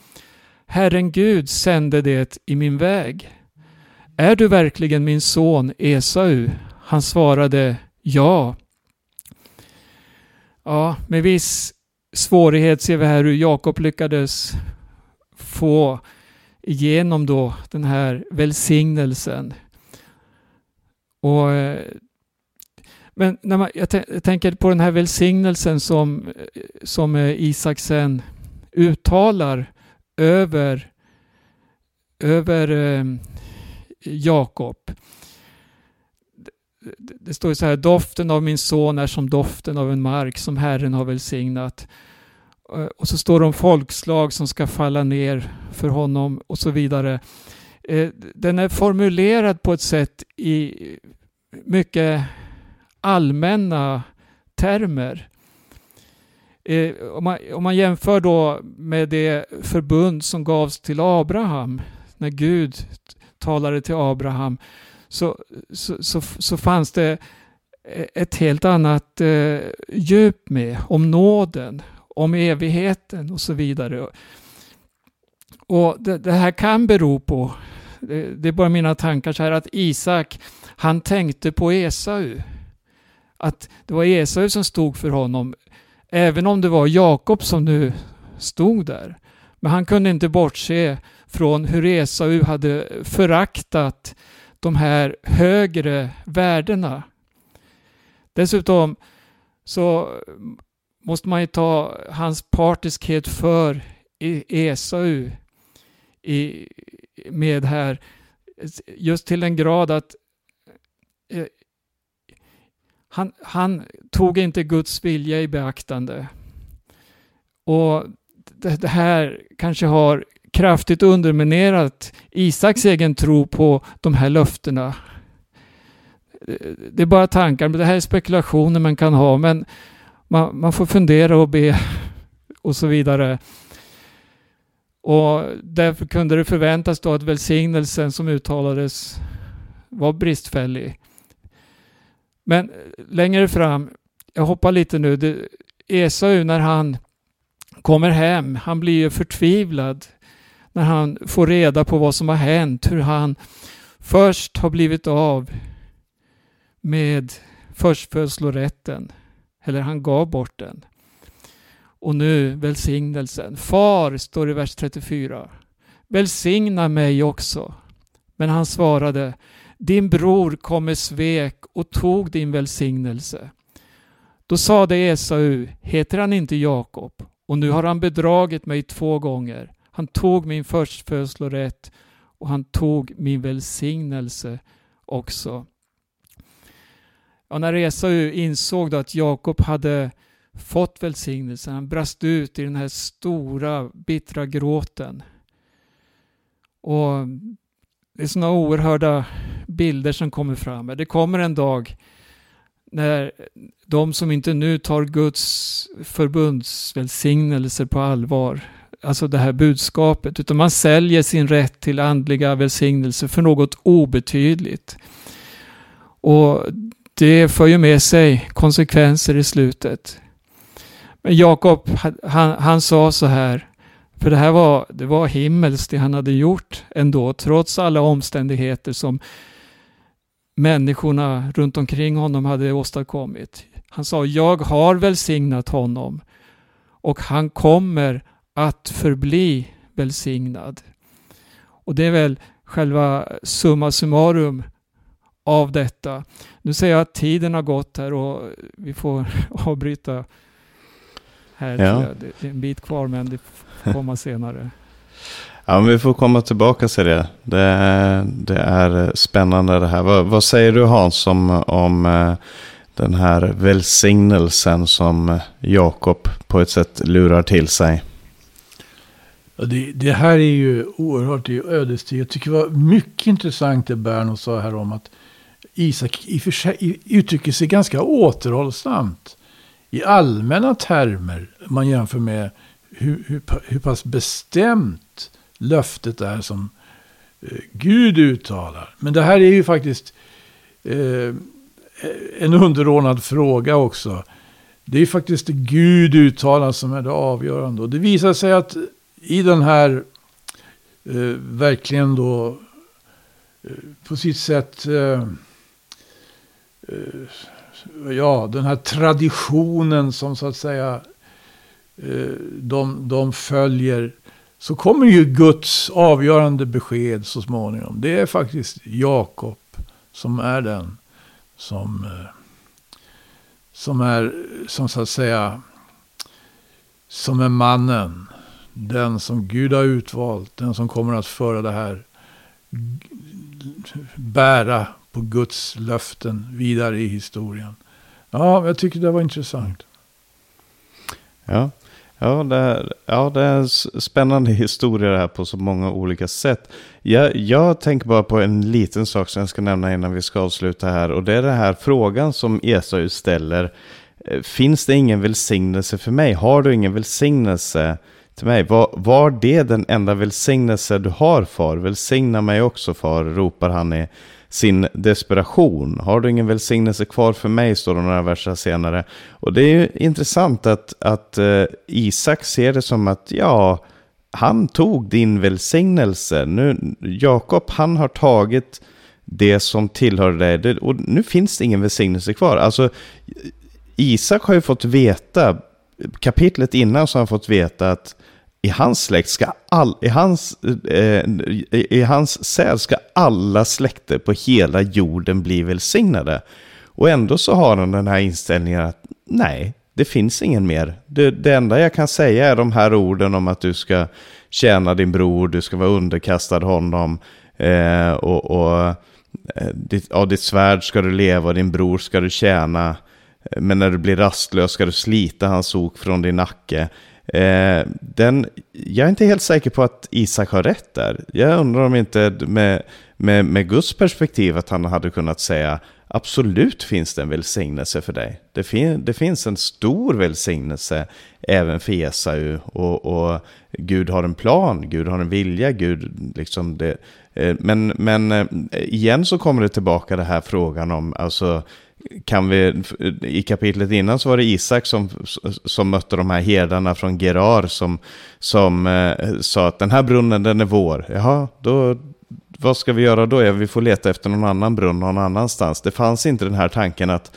Herren Gud sände det i min väg. Är du verkligen min son Esau? Han svarade, ja. Ja, med viss svårighet ser vi här hur Jakob lyckades få igenom då den här välsignelsen. Och eh, men när man, jag, jag, tänker på den här välsignelsen som, eh, som eh, Isak sen uttalar över, över eh, Jakob. Det, står står så här, doften av min son är som doften av en mark som Herren har välsignat. Eh, och så står det om folkslag som ska falla ner för honom och så vidare. Eh, den är formulerad på ett sätt i mycket allmänna termer. Eh, om, man, om man jämför då med det förbund som gavs till Abraham, när Gud talade till Abraham, så, så, så, så fanns det ett helt annat eh, djup med, om nåden, om evigheten och så vidare. Och det, det här kan bero på, det, det är bara mina tankar så här, att Isak, han tänkte på Esau att det var Esau som stod för honom, även om det var Jakob som nu stod där. Men han kunde inte bortse från hur Esau hade föraktat de här högre värdena. Dessutom så måste man ju ta hans partiskhet för e- Esau i, med här, just till den grad att eh, han, han tog inte Guds vilja i beaktande. Och det, det här kanske har kraftigt underminerat Isaks egen tro på de här löftena. Det är bara tankar, men det här är spekulationer man kan ha, men man, man får fundera och be och så vidare. Och därför kunde det förväntas då att välsignelsen som uttalades var bristfällig. Men längre fram, jag hoppar lite nu, det, Esau när han kommer hem, han blir ju förtvivlad när han får reda på vad som har hänt, hur han först har blivit av med förstfödslorätten, eller han gav bort den. Och nu välsignelsen. Far, står det i vers 34. Välsigna mig också. Men han svarade, din bror kom med svek och tog din välsignelse. Då sade Esau, heter han inte Jakob? Och nu har han bedragit mig två gånger. Han tog min förstfödslorätt och han tog min välsignelse också. Och när Esau insåg att Jakob hade fått välsignelsen, han brast ut i den här stora bittra gråten. Och det är sådana oerhörda bilder som kommer fram. Det kommer en dag när de som inte nu tar Guds förbundsvälsignelser på allvar, alltså det här budskapet, utan man säljer sin rätt till andliga välsignelser för något obetydligt. Och det för ju med sig konsekvenser i slutet. Men Jakob, han, han sa så här, för det här var, det var himmelskt det han hade gjort ändå, trots alla omständigheter som människorna runt omkring honom hade åstadkommit. Han sa, jag har välsignat honom och han kommer att förbli välsignad. Och det är väl själva summa summarum av detta. Nu säger jag att tiden har gått här och vi får avbryta här. Ja. Det är en bit kvar men det får komma senare. Ja, men vi får komma tillbaka till det. Det, det är spännande det här. Vad, vad, säger du Hans om, om eh, den här välsignelsen som Jakob på ett sätt lurar till sig? Det, det, här är ju oerhört ödesdigert. Jag tycker det var mycket intressant det Berno sa här om att Isak i för sig uttrycker sig ganska återhållsamt. I allmänna termer, man jämför med hur, hur, hur pass bestämt löftet är som eh, Gud uttalar. Men det här är ju faktiskt eh, en underordnad fråga också. Det är faktiskt det Gud uttalar som är det avgörande. Och det visar sig att i den här eh, verkligen då eh, på sitt sätt eh, eh, ja, den här traditionen som så att säga eh, de, de följer så kommer ju Guds avgörande besked så småningom. Det är faktiskt Jakob som är den som, eh, som är, som så att säga, som är mannen. Den som Gud har utvalt, den som kommer att föra det här, bära på Guds löften vidare i historien. Ja, jag tycker det var intressant. Ja, Ja det, är, ja, det är en spännande historia det här på så många olika sätt. Jag, jag tänker bara på en liten sak som jag ska nämna innan vi ska avsluta här. Och det är den här frågan som Esau ställer. Eh, finns det ingen välsignelse för mig? Har du ingen välsignelse till mig? Var, var det den enda välsignelse du har far? Välsigna mig också far, ropar han i sin desperation. Har du ingen välsignelse kvar för mig, står det några verser senare. Och det är ju intressant att, att uh, Isak ser det som att, ja, han tog din välsignelse. Nu, Jakob, han har tagit det som tillhör dig. Och nu finns det ingen välsignelse kvar. Alltså, Isak har ju fått veta, kapitlet innan så har han fått veta att i hans släkt ska all, i hans, eh, i hans säd ska alla släkter på hela jorden bli välsignade. Och ändå så har han den här inställningen att nej, det finns ingen mer. Det, det enda jag kan säga är de här orden om att du ska tjäna din bror, du ska vara underkastad honom eh, och, och eh, ditt, av ditt svärd ska du leva och din bror ska du tjäna. Men när du blir rastlös ska du slita hans ok från din nacke. Eh, den, jag är inte helt säker på att Isak har rätt där. Jag undrar om inte med, med, med Guds perspektiv att han hade kunnat säga absolut finns det en välsignelse för dig. Det, fin, det finns en stor välsignelse även för Esau och, och Gud har en plan, Gud har en vilja, Gud liksom det. Eh, men, men eh, igen så kommer det tillbaka den här frågan om, alltså kan vi, i kapitlet innan så var det Isak som, som mötte de här herdarna från Gerar som, som eh, sa att den här brunnen den är vår. Jaha, då, vad ska vi göra då? Ja, vi får leta efter någon annan brunn någon annanstans. Det fanns inte den här tanken att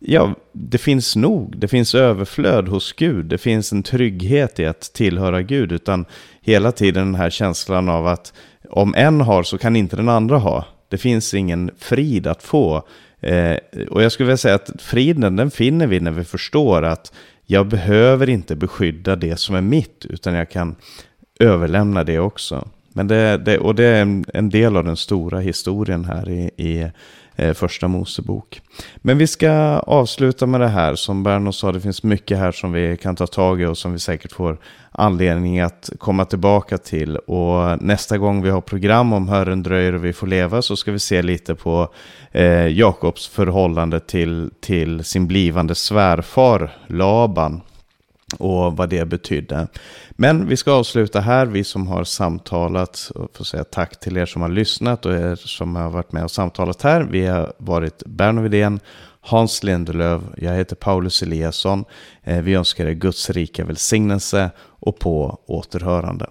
ja, det finns nog, det finns överflöd hos Gud, det finns en trygghet i att tillhöra Gud, utan hela tiden den här känslan av att om en har så kan inte den andra ha. Det finns ingen frid att få Eh, och jag skulle vilja säga att friden den finner vi när vi förstår att jag behöver inte beskydda det som är mitt, utan jag kan överlämna det också. Men det, det, och det är en, en, del av den stora historien här i, i Eh, första Mosebok. Men vi ska avsluta med det här. Som Berno sa, det finns mycket här som vi kan ta tag i och som vi säkert får anledning att komma tillbaka till. Och nästa gång vi har program om Hören dröjer och vi får leva så ska vi se lite på eh, Jakobs förhållande till, till sin blivande svärfar Laban och vad det betydde. Men vi ska avsluta här, vi som har samtalat, och får säga tack till er som har lyssnat och er som har varit med och samtalat här. Vi har varit Berno Widén, Hans Lindelöf, jag heter Paulus Eliasson. Eh, vi önskar er Guds rika välsignelse och på återhörande.